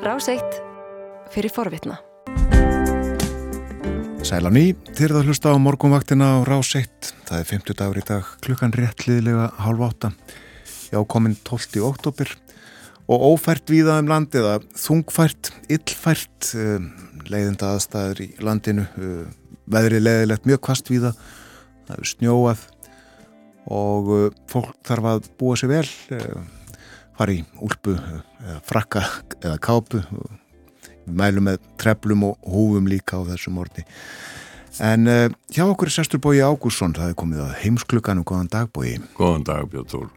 Ráseitt fyrir forvitna. Sæla ný, þér að hlusta á morgunvaktina á Ráseitt. Það er 50 dagur í dag, klukkan réttliðilega halv átta. Já, komin 12. oktober og ófært víða um landið að þungfært, illfært, eh, leiðinda aðstæður í landinu, eh, veðrið leiðilegt mjög kvast víða, það er snjóað og eh, fólk þarf að búa sér vel, fara í úlpu eða frakka eða kápu og mælum með treflum og húfum líka á þessum orði en uh, hjá okkur er sestur bói Ágússon það er komið að heimsklukkanum, góðan dag bói Góðan dag Þór.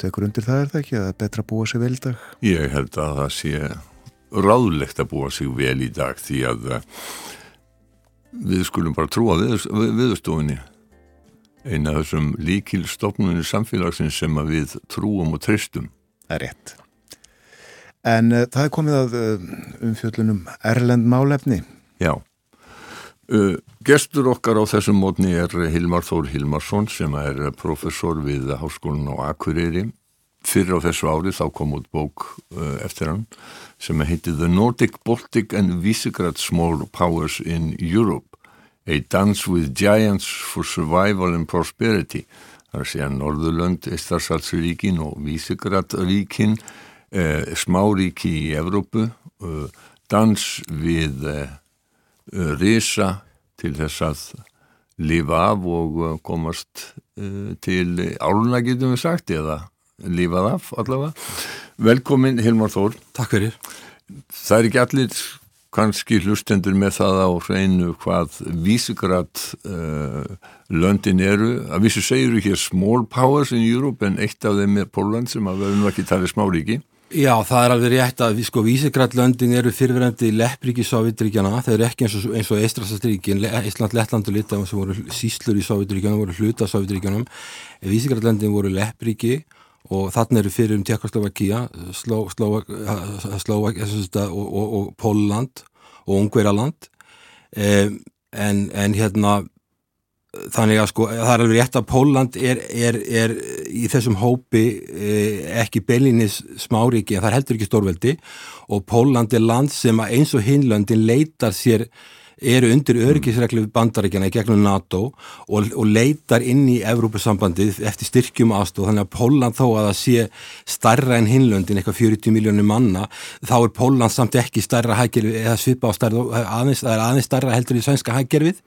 Tekur undir það er það ekki að það er betra að búa sig vel í dag? Ég held að það sé ráðlegt að búa sig vel í dag því að uh, við skulum bara trúa við, viðstofinni eina þessum líkilstofnunni samfélagsins sem við trúum og tristum Það er rétt En uh, það er komið að uh, umfjöllunum Erlend málefni. Já. Uh, gestur okkar á þessum mótni er Hilmar Þór Hilmarsson sem er professor við Háskólan á Akureyri. Fyrir á þessu ári þá kom út bók eftir hann sem heiti The Nordic, Baltic and Visegrad Small Powers in Europe A Dance with Giants for Survival and Prosperity. Það er að Norðurlönd, Eistarsalsríkin og Visegrad ríkin eh, smáríki í Evrópu eh, dans við eh, risa til þess að lifa af og eh, komast eh, til áluna getum við sagt eða lifað af allavega velkomin Hilmar Þór Takk fyrir Það er ekki allir kannski hlustendur með það á hreinu hvað vísigrætt uh, löndin eru, að vísu segir ekki small powers in Europe en eitt af þeim er Póland sem að verðum ekki talið smáríki. Já, það er alveg rétt að sko Vísegrad-löndin eru fyrirverandi leppríki Sovjetríkjana, þeir eru ekki eins og, eins og Eistrasastríkin, Ísland, Lettland og Litaðum sem voru síslur í Sovjetríkjana, voru hluta Sovjetríkjanum. Vísegrad-löndin voru leppríki og þannig eru fyrir um Tjekkoslovakia, Slovak og, og, og Póland og Ungveraland um, en, en hérna þannig að sko það er alveg rétt að Póland er, er, er í þessum hópi eh, ekki beilinnis smáríki en það er heldur ekki stórveldi. Og Póland er land sem eins og hinlöndin leitar sér eru undir öryggisreglu bandaríkjana í gegnum NATO og, og leitar inn í Evrópusambandið eftir styrkjum aðstóð þannig að Póland þó að það sé starra en hinlöndin, eitthvað 40 miljónir manna þá er Póland samt ekki starra hæggerfi eða svipa á starra aðeins, það er aðeins starra heldur í svenska hæggerfið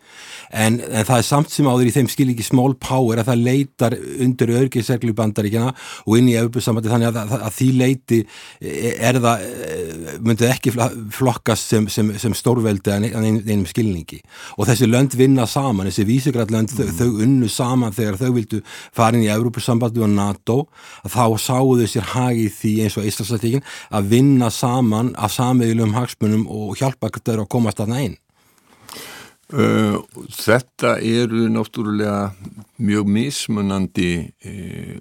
en, en það er samt sem áður í þeim skil ekki small power að það leitar undir öryggisreglu bandaríkjana og inn í Evrópusambandið. Þannig að, að, að því leiti er það myndið ekki flokkast sem, sem, sem stórveldi en einum einum skilningi. Og þessi lönd vinna saman, þessi vísigrallönd mm. þau, þau unnu saman þegar þau vildu farin í Európusambandi og NATO þá sáðu sér hagi því eins og Íslandslætíkin að vinna saman af samiðilum hagsmunum og hjálpa þau að komast að næn Uh, þetta eru náttúrulega mjög mismunandi uh,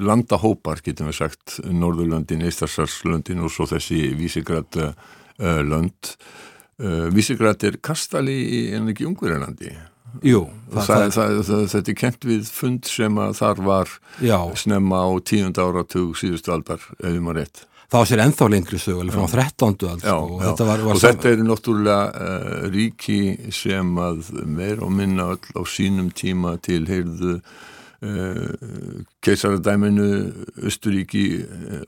landahópar getum við sagt Norðurlöndin, Eistarsalslöndin og svo þessi vísigrad uh, lönd Uh, Vísigrætt er kastali í en ekki Ungverðarlandi Jú það, það, það, Þetta er kent við fund sem að þar var já. snemma á tíund áratug síðustu aldar ef við maður rétt Það var sér enþá lengri sög frá 13. ald já, og, þetta, var, var og þetta eru náttúrulega uh, ríki sem að meir og minna öll á sínum tíma til heyrðu uh, keisaradæminu Östuríki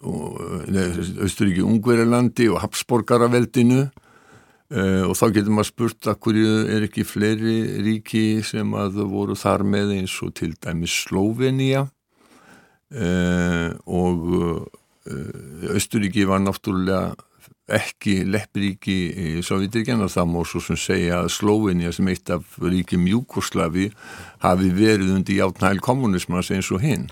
Östuríki Ungverðarlandi og Habsborgaraveldinu Uh, og þá getur maður spurt að hverju er ekki fleiri ríki sem að voru þar með eins og til dæmis Slovenia uh, og uh, Östuríki var náttúrulega ekki leppríki í Sovjetiríkjana það má svo sem segja að Slovenia sem eitt af ríkjum Júkoslavi hafi verið undir játnæl kommunismas eins og hinn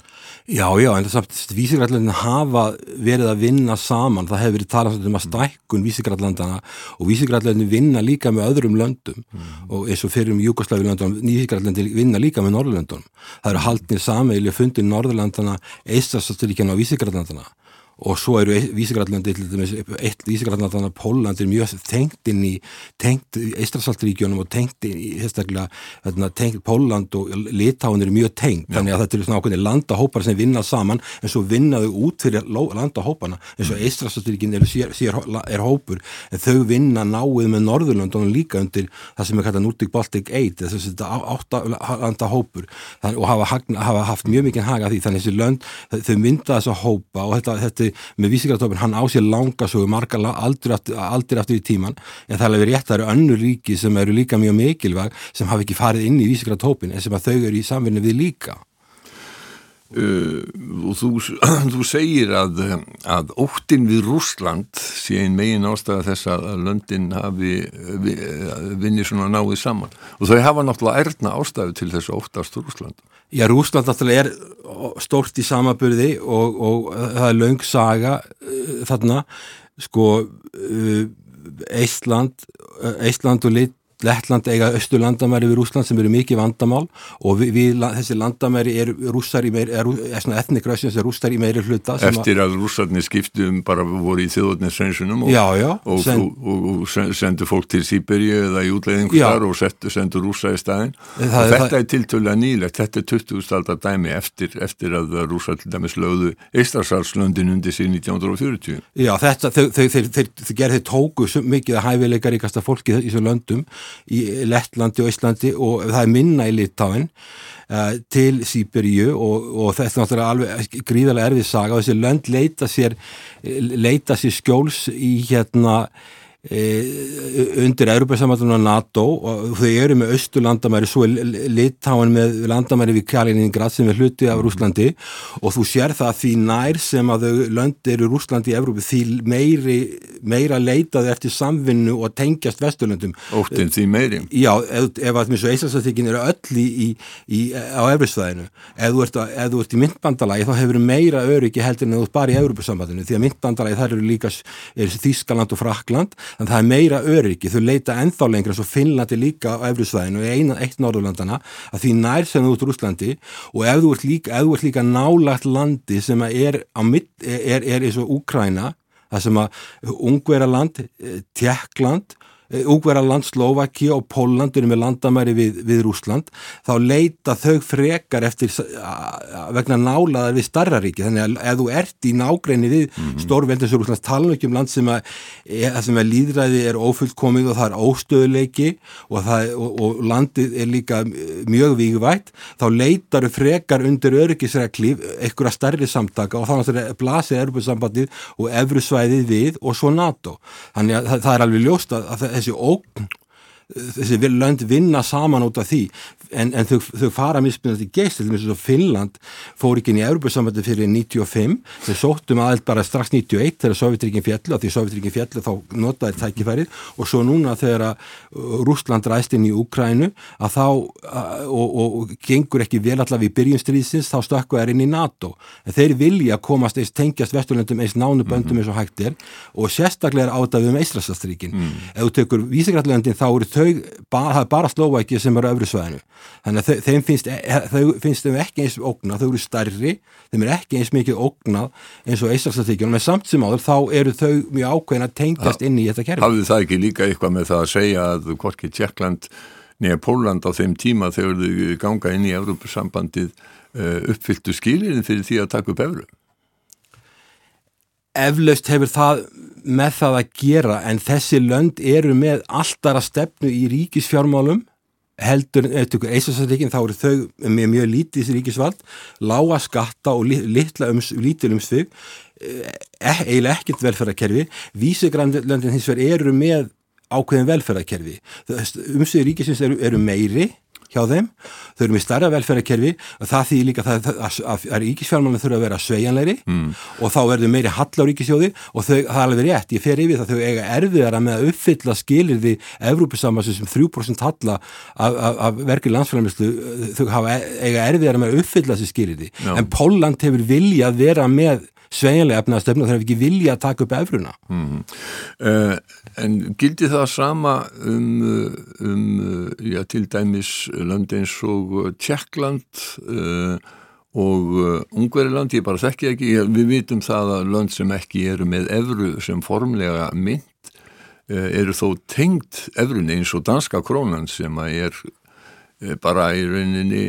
Já, já, en þess að vísigrallandina hafa verið að vinna saman, það hefur verið talað um að stækkun vísigrallandana og vísigrallandin vinna líka með öðrum löndum mm. og eins og fyrir um Júkoslavi löndunum, vísigrallandin vinna líka með Norrlöndunum. Það eru haldnir sameili fundin Norrlandana, Eistastasturíkjana og vísigrallandana og svo eru Vísigrætlandi eitt Vísigrætlandi þannig að Póland er mjög tengt inn í tengt Eistrasaltríkjónum og tengt í hérna, tengt Póland og Litáin eru mjög tengt, þannig að þetta eru svona ákveðin landahópar sem vinna saman en svo vinnaðu út fyrir landahóparna eins og Eistrasaltríkin er, er hópur en þau vinna náið með Norðurlandunum líka undir það sem er kallað Nordic Baltic 8 þess að átta landahópur. Og hafa, hafa haft mjög mikið haga því. Þannig að þessi lönd, þau mynda þessa hópa og þetta, þetta með vísingartofin, hann á sér langa svo margar aldrei aftur, aldrei aftur í tíman en það er alveg rétt, það eru önnur ríki sem eru líka mjög mikilvæg sem hafi ekki farið inn í vísingartofin en sem að þau eru í samvinni við líka. Uh, og þú, þú segir að, að óttin við Rúsland sé einn megin ástæða þess að löndin hafi vinni svona náið saman. Og þau hafa náttúrulega erðna ástæðu til þess að óttast Rúsland Já, Rúsland náttúrulega er stórt í samaburði og, og það er laung saga uh, þarna, sko uh, Eistland Eistland og lit Lettland eiga östu landamæri við Rúsland sem eru mikið vandamál og við, við, þessi landamæri er rússar í meiri, er, er svona etnikrössins er rússar í meiri hluta. Eftir að rússarnir skiptum bara voru í þjóðotninsreinsunum og, og, og, og sendu fólk til Sýberi eða í útleiðingu þar og settu, sendu rússa í staðin það, og þetta það, er tiltölu að nýlegt, þetta er 20. aldar dæmi eftir, eftir að rússar til dæmis lögðu Eistarsalslöndin undir síðan 1940. Já, þetta, þau gerði tóku mikið að hæfileika ríkasta fólki í þessu löndum í Lettlandi og Íslandi og það er minna í Litáin uh, til Sýberíu og, og þetta er náttúrulega alveg gríðarlega erfið saga og þessi lönd leita sér, leita sér skjóls í hérna undir Európa-samvættunum og NATO og þau eru með austu landamæri svo litáin með landamæri við Kaliningrad sem er hluti af Rúslandi og þú sér það því nær sem að þau löndi eru Rúslandi í Európa því meiri, meira leitaði eftir samvinnu og tengjast Vesturlöndum. Óttinn því meiri. Já, ef, ef að mjög Íslandsattíkin eru öll í, í, í, á Európsvæðinu ef þú ert, ef þú ert í myndbandalagi þá hefur meira öryggi heldur en þú ert bara í Európa-samvættinu því að myndbandalagi þar eru líka er Þískaland og Frakland en það er meira öryggi, þau leita enþá lengra svo Finnlandi líka á Efrisvæðinu og eitt Norðurlandana að því nær sem þú ert Úslandi og ef þú ert líka, líka nálagt landi sem er eins og Úkræna það sem að Ungveraland, eh, Tjekkland Úgveraland, Slovaki og Póland eru með landamæri við, við Rúsland þá leita þau frekar eftir vegna nálaðar við starraríki þannig að ef þú ert í nágreinu við mm -hmm. stórveldins Rúslands tala ekki um land sem að, sem að líðræði er ófullkomið og það er óstöðuleiki og, það, og, og landið er líka mjög vígvægt þá leitar þau frekar undir öryggisreglíf einhverja starri samtaka og þá er blasið erbjörnsambandið og efru við og svo NATO. Þannig að það, það er alveg ljóst að þessi ógn þessi lönd vinna saman út af því. En, en þau, þau fara mismunandi geist, til og með svo Finnland fór ekki inn í Európa-samvættu fyrir 95 þau sóttum aðeins bara strax 91 þegar Sovjetríkin fjallu, því Sovjetríkin fjallu þá notaði tækifærið. Og svo núna þegar uh, Rúsland ræst inn í Ukrænu að þá uh, og, og, og gengur ekki vel allavega í byrjunstríðsins þá stökku er inn í NATO. En þeir vilja komast eins tengjast vesturlöndum eins nánu böndum mm -hmm. eins og hægt er og sérstaklega er áttafið um Eistrasastríkin mm. ef þú tekur vísigrallöndin þá eru þau, það er bara Slovæki sem eru öfru sveðinu þannig að þeim finnst, e, þau finnst þeim ekki eins ógnað, þau eru starri þeim er ekki eins mikið ógnað eins og Íslandsstatíkjum, en samt sem áður þá eru þau mjög ákveðin að tengjast inn í þetta kerfi. Hafðu það ekki líka eitthvað með það að segja að hvorki Tjekkland neða Póland á þeim tíma þegar þau ganga inn í Európa-sambandið uh, uppfylltu skilirinn fyrir því að taka upp efru? Eflaust hefur það með það að gera en þessi lönd eru með alltara stefnu í ríkisfjármálum heldur, eftir eisasætleikin þá eru þau með mjög lítið ríkisvald, lága skatta og litla ums, lítil umsvig eh, eiginlega ekkert velferðarkerfi. Vísegrænlöndin hins vegar eru með ákveðin velferðarkerfi. Umsvið ríkisins eru, eru meiri hjá þeim, þau eru með starra velferðarkerfi. Og það þýðir líka að, að, að, að ríkisfjármálunum þurfa að vera sveianleiri mm. og þá verður meiri hall á ríkisjóði og þau, það er alveg rétt, ég fer yfir það þau eiga erfiðara með að uppfylla skilir við Evrópusambansum sem 3% halla af, af verkið landsfjármálumslu þau hafa, eiga erfiðara með að uppfylla þessi skilir því, en Póland hefur viljað vera með sveianlega efnaðastöfnu og þeir hefur ekki vilja að taka upp efruna. Mm. Uh, en gildi það sama um, um já, til dæmis lönd eins og Tjekkland uh, og uh, Ungveriland, ég bara þekki ekki, við vitum það að lönd sem ekki eru með evru sem formlega mynd eru þó tengt evrun eins og danska krónan sem að er bara í rauninni,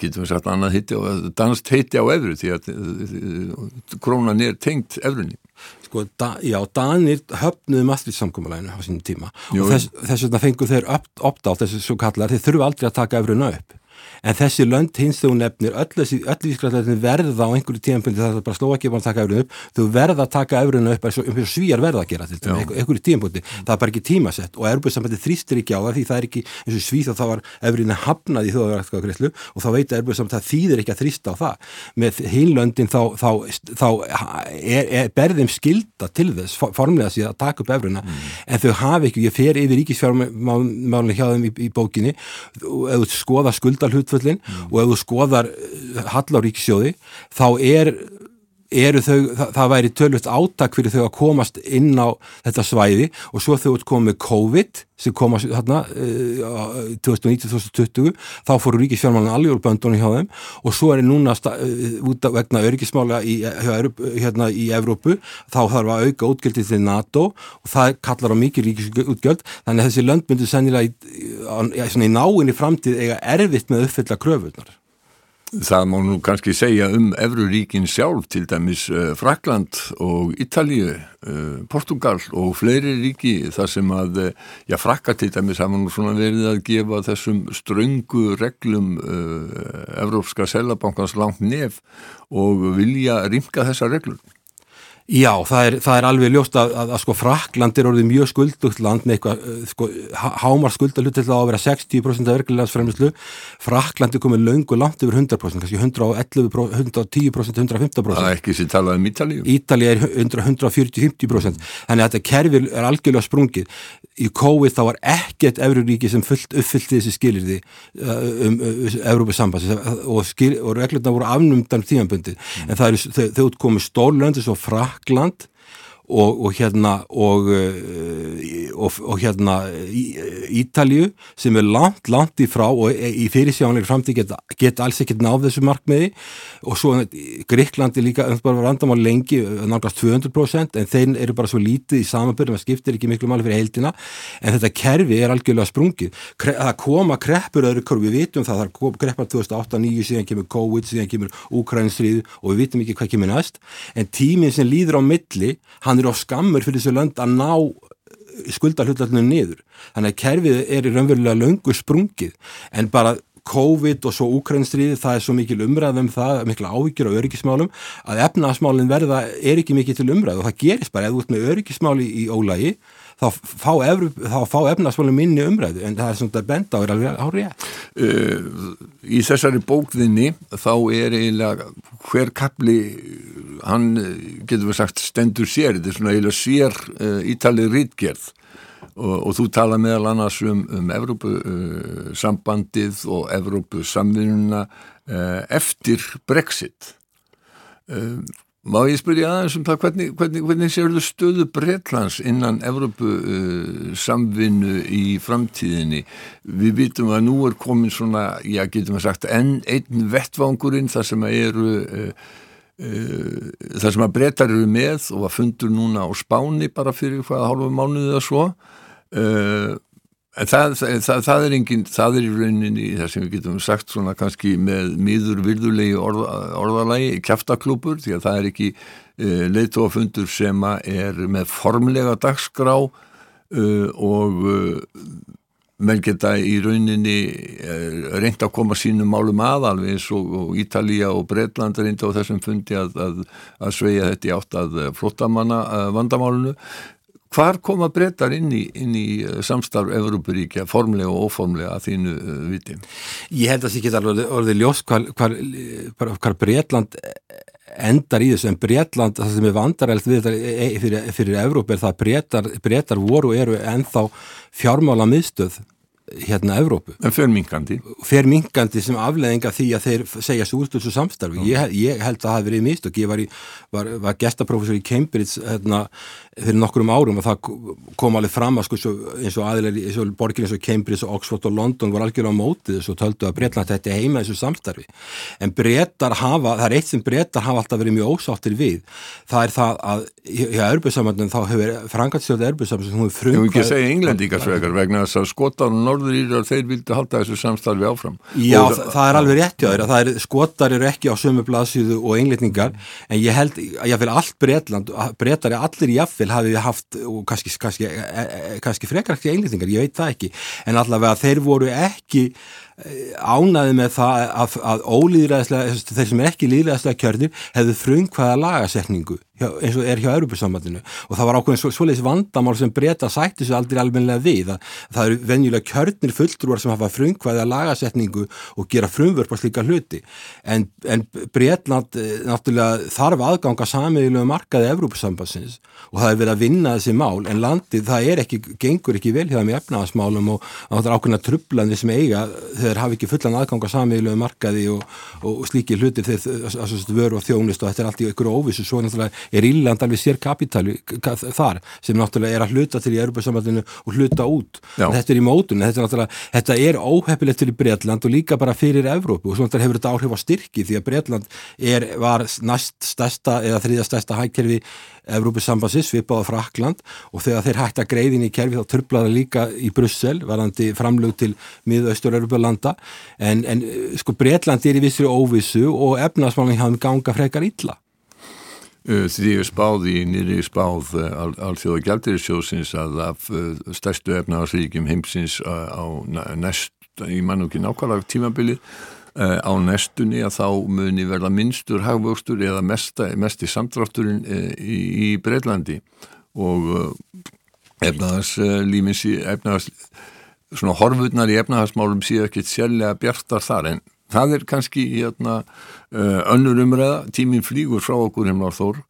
getum við sagt annað hitti á, danst hitti á evru því að uh, krónan er tengt evrunni. Sko, da, já, Danir höfnuðu Maastricht samkómuleginu á sínum tíma Jú. og þess, þess vegna fengur þeir opt-out, þessi svo kallar, þeir þurfu aldrei að taka efruna upp en þessi lönd hins þegar hún nefnir öll vísgræðlega verða á einhverju tímanbili það er bara bara að taka efruna upp þau verða að taka efruna upp eins og svíjar verða að gera til þetta, einhverju tímanbili það er bara ekki tímasett og erbjörnsambandi þrýstir ekki á það því það er ekki eins og svíð þá var efruna hafnað í þjóðarækskagreyslu og þá veit erbjörnsambandi það þýðir ekki að þrýsta á það. Með hinlöndin þá, þá, þá er, er berðum skilda til þess formlega síðan að taka upp efruna mm. en þau hafi ekki, ég fer yfir ríkisfjármálinu hjá þeim í, í bókinni og ef skuldalhutföllin mm. og ef þú skoðar Hallaríkisjóði þá er eru þau, það, það væri tölvist átak fyrir þau að komast inn á þetta svæði og svo þau komið COVID sem kom að þarna uh, 2019-2020 þá fóru ríkisfjármálun alveg úr böndunum hjá þeim og svo er núna uh, út af vegna örgismála í, hérna í Evrópu þá þarf að auka útgjöldið til NATO og það kallar á mikið ríkisútgjöld þannig að þessi lönd myndir sennilega í, í, í náinni framtíð eiga erfitt með að uppfylla kröfunar Það má nú kannski segja um Evruríkin sjálf, til dæmis uh, Frakland og Ítalíu, uh, Portugal og fleiri ríki þar sem að, uh, já Frakka til dæmis hafa nú svona verið að gefa þessum ströngu reglum Evrópska Selabankans langt nef og vilja rimka þessa reglur. Já, það er, það er alveg ljóst að, að, að sko Frakland er orðið mjög skuldugt land með eitthvað, sko, hámar skuldalutil á að vera 60% af verkefliðansfremlislu Frakland er komið laungu langt yfir 100%, kannski 111, 110%, 115%. Það er ekki sem talað um Ítalíu. Ítalíu er 140-50%, þannig að þetta kerfi er algjörlega sprungið. Í COVID þá var ekkert Evruríki sem fullt, uppfyllti þessi skilirði uh, um, um Evrópussambans og, skil, og reglurna voru afnumdan tímanbundi, mm. en það eru, þau komið stórlöndi svo Frakland Frakland og, og hérna og, eh, og, og hérna Ítalju sem er langt, langt í frá og í fyrirsjáðanlega framtíð geta, geta alls ekkert náð þessu markmiði. Og svo Gríklandi líka bara randamál lengi, náttúrulega 200% en þeir eru bara svo lítið í samanbyrjum að skiptir ekki miklu máli fyrir heildina. En þetta kerfi er algjörlega sprungið. Það koma kreppur öðru korf, við vitum það það kreppar 2008-2009 síðan kemur COVID, síðan kemur Úkrænstrið og við vitum ekki hvað kemur næst. En tíminn sem líður á milli, hann hann er á skammur fyrir þessu lönd að ná skuldarhullalunum niður. Þannig að kerfið er í raunverulega löngu sprungið en bara COVID og svo úkrænstriði það er svo mikil umræðum það, mikla áhyggjur á öryggismálum að efnaðasmálinn verða er ekki mikil til umræð og það gerist bara eða út með öryggismáli í ólægi þá fá, fá efnaðasmálinn minni umræðu en það er svona benda og er alveg árið. Uh, í þessari bókðinni þá er eiginlega hver kapli hann getur við sagt stendur sér, þetta er svona eiginlega sér uh, ítalið rítgerð og, og þú tala meðal annars um, um Evrópusambandið og Evrópusamvinuna uh, eftir Brexit uh, Má ég spyrja aðeins um það hvernig, hvernig, hvernig séu þú stöðu Breitlands innan Evrópusamvinnu í framtíðinni? Við vitum að nú er komin svona, já getum við sagt enn einn vettvangurinn þar sem að eru uh, Uh, þar sem að breytar eru með og að fundur núna á spáni bara fyrir hvaða hálfa mánuðið eða svo. Uh, það, það, það er enginn, það er í rauninni það sem við getum sagt svona kannski með miður virðulegi orða, orðalagi kæftaklúpur því að það er ekki uh, leittóafundur sem er með formlega dagskrá og menn geta í rauninni eh, reynda að koma sínum málum að alveg eins og, og Ítalija og Breitland reynda á þessum fundi að, að, að sveia þetta í átt að flottamanna eh, vandamálunu. Hvar koma breytar inn í, inn í eh, samstarf Európaríkja, formlega og óformlega að þínu uh, viti? Ég held að það geta alveg orðið ljós hvar, hvar, hvar Breitland endar í þessu en Breitland, það sem er vandarælt við þetta fyrir, fyrir Európa er það að Breitar voru eru ennþá fjármála miðstöð hérna Evrópu. En? Fer minkandi sem afleðinga því að þeir segja svo út úr þessu samstarfi. Ég, ég held að það hafi verið mist og ég var, var, var gestaprofessor í Cambridge hérna, fyrir nokkrum árum og það kom alveg fram að sko eins og aðilar eins og borgir eins og Cambridge og Oxford og London voru algjörlega á mótið þessu og töldu að Breitland þetta heima þessu samstarfi. En brettar hafa, það er eitt sem brettar hafa alltaf verið mjög ósáttir við. Það er það að hjá Örbjörnsamöndun þá hefur frangatsjóðið Örbjörnsamöndun hún frumkvæð Ég vil ekki segja englendingarsvegar vegna þess að skotar og norðurírar þeir vildi halda þessu samstarfi áfram. Já, og það er alveg rétt hjá þér að það er skotar eru ekki á sömu blaðsíðu og englendingar en ég held, ég vil allt Bretland, brettar er allir í affil hafið haft og kannski, kannski, e, e, kannski frekar ekki einlýtingar, ég veit það ekki. En allavega þeir voru ekki ánaði með það að, að ólýðræðislega, þeir sem ekki líðræðislega kjörnir hefðu frumkvæða lagasetningu eins og er hjá Europasambandinu og það var ákveðin svo, svoleiðis vandamál sem breyta sætti svo aldrei almenlega við að það eru venjulega kjörnir fulltrúar sem hafa frumkvæða lagasetningu og gera frumvörp á slíka hluti. En, en Breitland eh, náttúrulega þarf aðganga samiðilegu markaði Europasambansins og það er verið að vinna þessi mál en landið það ekki, gengur ekki vel hjá þeir hafi ekki fullan aðganga samiðilegu markaði og, og slíki hluti þeir vöru og þjónist og þetta er allt í ykkur óvissu. Svo náttúrulega er Írland alveg sér kapitali þar sem náttúrulega er að hluta til í Europasambandinu og hluta út. Þetta er í mótun, þetta er, þetta er óheppilegt til í Breitland og líka bara fyrir Evrópu. Og svona hefur þetta áhrif á styrki því að Breitland er, var næst stærsta eða þriðja stærsta hækkerfi Evrópusambansins svipað á Frakland og þegar þeir hægt að greiðin í kerfi þá törflaði líka í Brussel varandi framlög til miðaustur-Europalanda en, en sko Breitland er í vissri óvissu og efnaðsmálinn hafði ganga frekar illa. Uh, því ég spáði í nýri spáð uh, alþjóða gældirisjósins að af stærstu efnaðarsvíkjum heimsins á næst, í mannúki nákvæmlega tímabili á næstunni að þá muni verða minnstur hagvöxtur eða mesta, mest í samdrátturinn í, í Breitlandi og efnaðarslímins efnaðars, svona horfurnar í efnaðarsmálum séu ekkert sérlega bjartar þar en það er kannski hérna, uh, önnur umræða, tíminn flýgur frá okkur heimlar þór.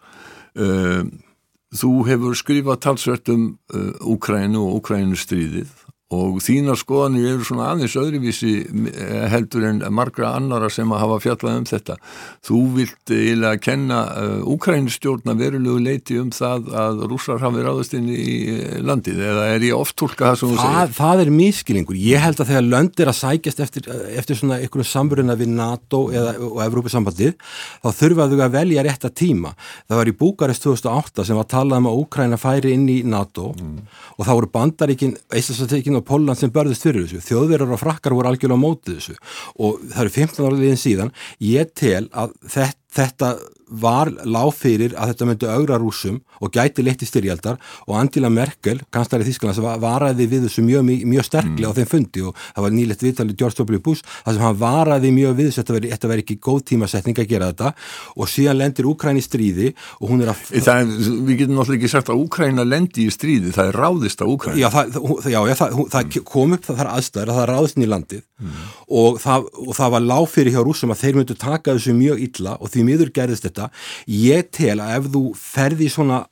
Þú hefur skrifað talsvert um Úkrænu og Úkrænu stríðið og þínar skoðanir eru svona aðeins öðruvísi eh, heldur en margra annara sem að hafa fjallað um þetta. Þú vilt eiginlega kenna uh, Úkrænistjórna verulegu leiti um það að rússar hafi ráðast inn í eh, landið eða er ég oft tólka það sem þú segir? Það, það er miskilingur. Ég held að þegar lönd er að sækjast eftir, eftir svona einhvern samverðina við NATO eða, og Evrópusambandið þá þurfaðu að velja rétta tíma. Það var í Búkarest 2008 sem var talað um að Úkræna færi inn í NATO mm. og þá voru bandaríkin, Íslandsateikin og Pólland sem börðist fyrir þessu. Þjóðverðar og frakkar voru algjörlega á mótið þessu og það eru 15 áriðin síðan. Ég tel að þetta, þetta var lág fyrir að þetta myndi augra rúsum og gæti leitt í styrjaldar og Angela Merkel, kanslari Þísklands varaði við þessu mjög, mjög sterklega mm. á þeim fundi og það var nýlegt viðtalið George W. Bush þar sem hann varaði mjög við þess að þetta veri ekki góð tímasetning að gera þetta og síðan lendir Úkræn í stríði og hún er að... Það, við getum náttúrulega ekki sagt að Úkræna lendi í stríði, það er ráðist á Úkræn Já, það, já, það, það kom upp það er aðstæður að það er ráðist í landið mm. og, og það var lág fyrir hjá rúsum að þeir myndu taka þessu mjög illa og því miður gerðist þetta ég tel að ef þú ferði svona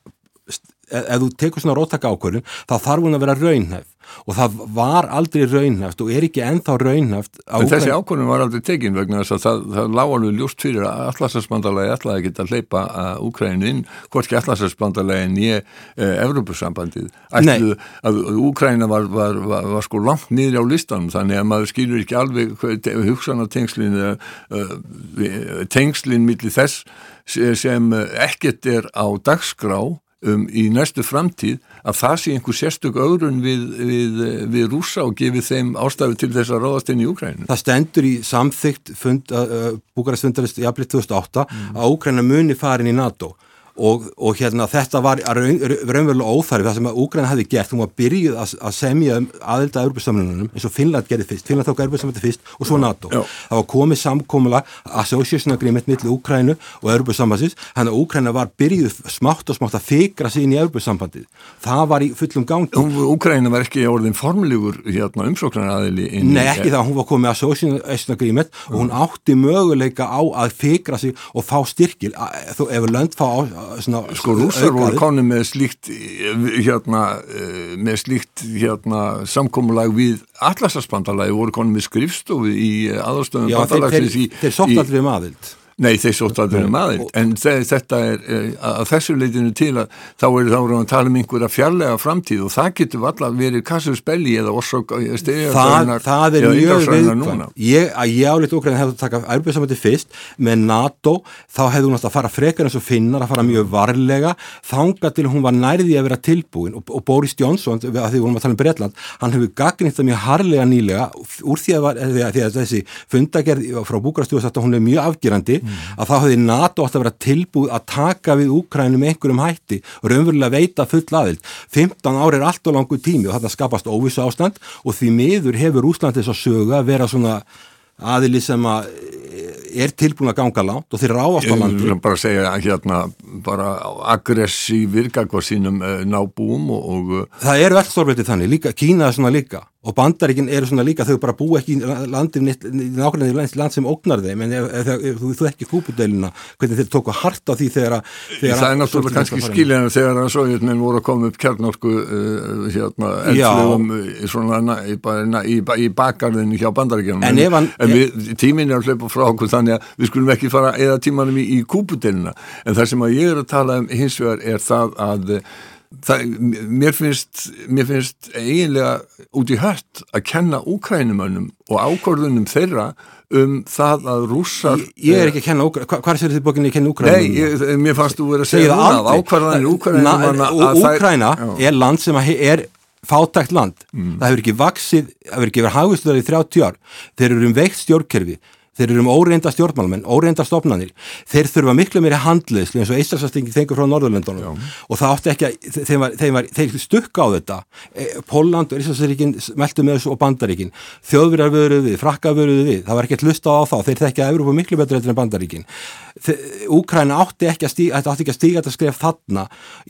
ef þú tekur svona róttaka ákvörðun þá þarf hún að vera raunhæf. Og það var aldrei raunhæft og er ekki ennþá raunhæft En þessi ákvörðun var aldrei tekin vegna þess að það, það lág alveg ljúst fyrir að allarsætsbandalagi ætlaði að geta að hleypa Úkrænu inn, hvorki allarsætsbandalagi en ég e, Evrópussambandið ætlu að Úkræna var, var, var, var sko langt niður á listanum þannig að maður skilur ekki alveg hugsan á tengslinn e, tengslinn millir þess sem ekkert er á dagskrá um, í næstu framtíð að það sé einhver sérstök öðrun við, við, við rúsa og gefið þeim ástafi til þess að ráðast inn í Úkræninu. Það stendur í samþygt fund, uh, Búkarastfundarist í april 2008 mm. að Úkræna muni farin í NATO og, og hérna þetta var raun, raunverulega óþarfi það sem að Úgræn hefði gert, hún var byrjuð að, að semja um aðelda Európa-samlunum eins og Finnland gerði fyrst, Finnland tók Európa-samlunum fyrst og svo NATO. Já. Það var komið samkómula association agreement millir Úgrænu og Európa-sambansins, hann að Úgræna var byrjuð smátt og smátt að fikra sig inn í Európa-sambandið. Það var í fullum gangi. Úgræna var ekki orðin formlegur hérna, umsóknaraðili Nei, ekki það, hún var komið association agreement og hún átti möguleika á að fikra sig og fá styrkil ef lönd fá svona, sko rúsar voru konu með slíkt hérna með slíkt hérna samkómulag við allarsarspandalagi voru konu með skrifstofu í aðalstöðum bandalagsins þeir, þeir, þeir sótt allir um aðild Nei, þeir sótt aldrei um aðeins, en þetta er eh, að þessu leitinu til að þá er þá að tala um einhverja fjarlæga framtíð og það getur alltaf verið kassurspelli eða orsök það, það er mjög viðkvæm ég, ég álít okkur en hefðu takað ærbjörnsamöndi fyrst með NATO þá hefðu hún að fara frekar eins og finnar að fara mjög varlega þanga til hún var nærði að vera tilbúin. Og, og Boris Johnson, að því hún var að tala um Breitland hann hefur gagnýtt það mjög harlega mm. að þá hefði NATO átt að vera tilbúið að taka við Úkrænum einhverjum hætti og raunverulega veita full aðild. 15 ári er allt og langu tími og þetta skapast óvissu ástand og því miður hefur Úsland þess að söga að vera svona aðili sem að er tilbúin að ganga langt og þeir ráðast á landi. Ég vil bara segja hérna bara aggressífir gagvar sínum uh, nábúum og, og... Það eru allt stórveitið þannig, líka, Kína er svona líka og bandaríkinn eru svona líka þau bara bú ekki í landin nákvæmlega í land sem ógnar þeim. En ef, ef, ef þú, þú ekki kúpudelina hvernig þeir tóku hart á því þegar að Það er náttúrulega kannski skiljaðan þegar að sovjetmenn voru að koma upp kjarnorku uh, hérna, eldflugum svona í, í, í bakgarðinu hjá bandaríkjum en, en, en við, tímin er að hlaupa frá okkur þannig að við skulum ekki fara eða tímanum í, í kúpudelina en það sem að ég er að tala um hins vegar er það að Það, mér, finnst, mér finnst eiginlega út í hött að kenna úkrænumönnum og ákvörðunum þeirra um það að rússar Ég, ég er ekki að kenna úkrænumönnum, hvað sér þið bókinni að kenna úkrænumönnum? Nei, ég, mér fannst þú verið að segja núna ákvörðanir úkrænumönnum Úkræna er land sem er fátækt land, mm. það hefur ekki vaksið, það hefur ekki verið hagustöðar í 30 ár, þeir eru um veikt stjórnkerfi þeir eru um óreinda stjórnmálmenn, óreinda stofnanir. Þeir þurfa miklu meiri handliðslu eins og Íslandsastingi þengur frá Norðurlöndunum. Og það átti ekki að, þeim var, þeim var þeir stukka á þetta. E, Póland og Íslandsastíkin meldu með þessu og Bandaríkin. Þjóðverjar vöruðu við, frakka vöruðu við. Það var ekki að hlusta á þá, þeir þekkja Európa miklu betur en Bandaríkin Úkræna átti ekki að stíga, þetta átti ekki að stíga þetta skref þarna,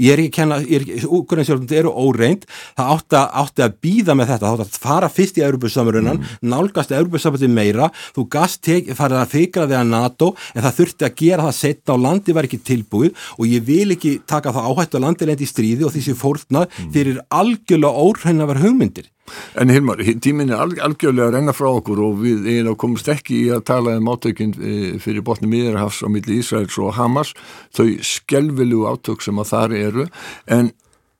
ég er ekki að kenna Úkræna eru óreind það átti átti að býða með þetta, það átti að fara fyrst í Európa-samrunan, mm. nálgast Európa-samrunan meira, þú gast farið að fikra við að NATO en það þurfti að gera það setna og landi var ekki tilbúið og ég vil ekki taka það áhættu að landi lendi í stríði og því sem fórnað mm. fyrir algjörlega óhrenna var hugmyndir. En Hilmar, tímin er algjörlega að renna frá okkur og við eiginlega komumst ekki í að tala um átökinn eh, fyrir botni miðarhafs á milli Ísraels og Hamas, þau skelvilu átök sem að þar eru, en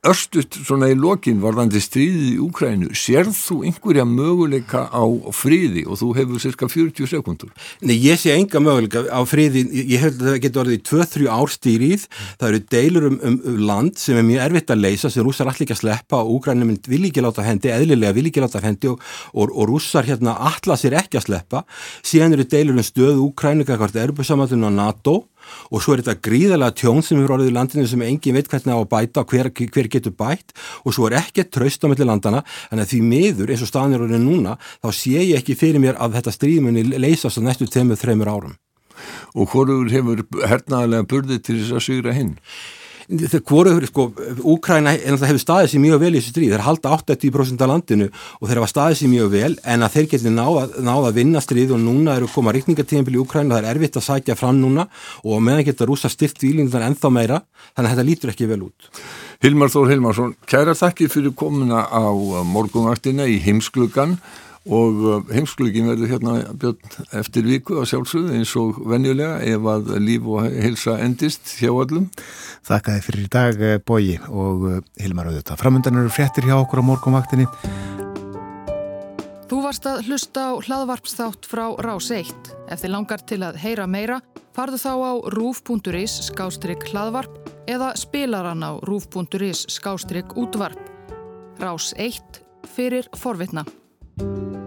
Örstut svona í lokin varðandi stríðið í Úkrænu, sérð þú einhverja möguleika á fríði og þú hefur cirka 40 sekundur? Nei, ég sé enga möguleika á fríði, ég held að það getur orðið 2-3 árstýrið, það eru deilur um, um, um land sem er mjög erfitt að leysa, sem rússar allir ekki að sleppa og Úkrænum vil ekki láta hendi, eðlilega vil ekki láta hendi og, og, og rússar hérna allar sér ekki að sleppa, síðan eru deilur um stöðu Úkrænu, hvert er uppsamöndun á NATO og svo er þetta gríðalega tjón sem eru orðið í landinu sem engin veit hvernig á að bæta og hver, hver getur bætt og svo er ekkert tröst á melli landana en því miður eins og staðnir orðið núna þá sé ég ekki fyrir mér að þetta stríðmunni leysast á næstu tveimur, þreimur árum. Og hvorur hefur hernaðarlega burðið til þess að sygra hinn? Þegar hvoru, sko, Úkræna hefur staðið sér mjög vel í þessu stríð, þeir halda 80% af landinu og þeir hafa staðið sér mjög vel en að þeir geti náða, náða að vinna stríð og núna eru koma rikningatíðanbili í Úkræna, það er erfitt að sækja fram núna og meðan geta rúsa styrt výlingunar ennþá meira, þannig að þetta lítur ekki vel út. Hilmar Þór Hilmarsson, kæra þakki fyrir komuna á morgunvaktina í heimsklugan og uh, heimsklugin verður hérna björn eftir viku að sjálfsögðu eins og venjulega ef að líf og heilsa endist hjá öllum. Þakka þið fyrir í dag eh, Bóji og uh, Hilmar Auðvitað. Framöndan eru fréttir hjá okkur á morgunvaktinni. Þú varst að hlusta á hlaðvarpsþátt frá Rás 1. Ef þið langar til að heyra meira, farðu þá á rúf.is skástrygg hlaðvarp eða spilaran á rúf.is skástrygg útvarp. Rás 1 fyrir forvitna. you